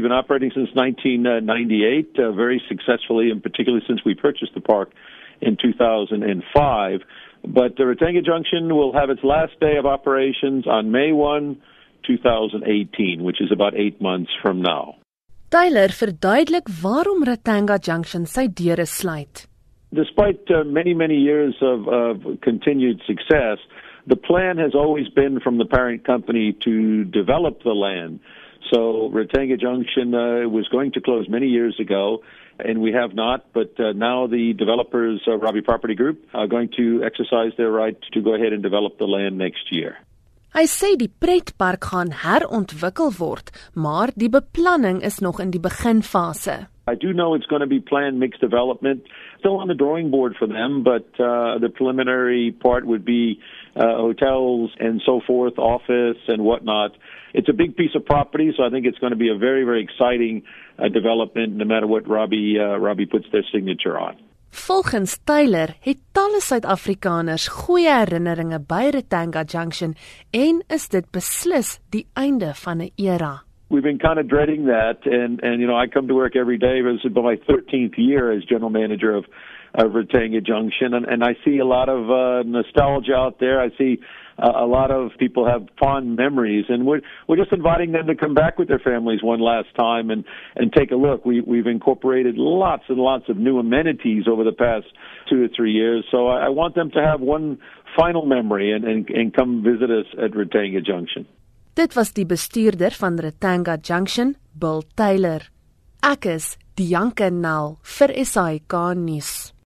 we've been operating since 1998, uh, very successfully, and particularly since we purchased the park in 2005. But the Ratanga Junction will have its last day of operations on May 1, 2018, which is about eight months from now. Tyler verduidelik waarom Ratanga Junction sy deure sluit. Despite uh, many, many years of, of continued success, the plan has always been from the parent company to develop the land. So Ratanga Junction uh, was going to close many years ago, and we have not. But uh, now the developers, uh, Rabie Property Group, are going to exercise their right to go ahead and develop the land next year. Hy sê die pretpark gaan herontwikkel word, maar die beplanning is nog in die beginfase. I do know it's going to be planned mixed development, still on the drawing board for them, but uh, the preliminary part would be uh, hotels and so forth, office and whatnot. It's a big piece of property, so I think it's going to be a very, very exciting uh, development, no matter what Robbie uh, Robbie puts their signature on. Volgens Tyler het talle Suid-Afrikaners goeie herinneringe by Ratanga Junction en is dit beslis die einde van 'n era. We've been kind of dreading that and and you know I come to work every day this is my 13th year as general manager of of Ratanga Junction and and I see a lot of uh nostalgia out there. I see a lot of people have fond memories, and we're we're just inviting them to come back with their families one last time and and take a look. We we've incorporated lots and lots of new amenities over the past two or three years, so I, I want them to have one final memory and and, and come visit us at Ratanga Junction. Dit was die bestuurder van Retanga Junction, Bill Taylor. Ek is Dianke Nel vir SAK nuus.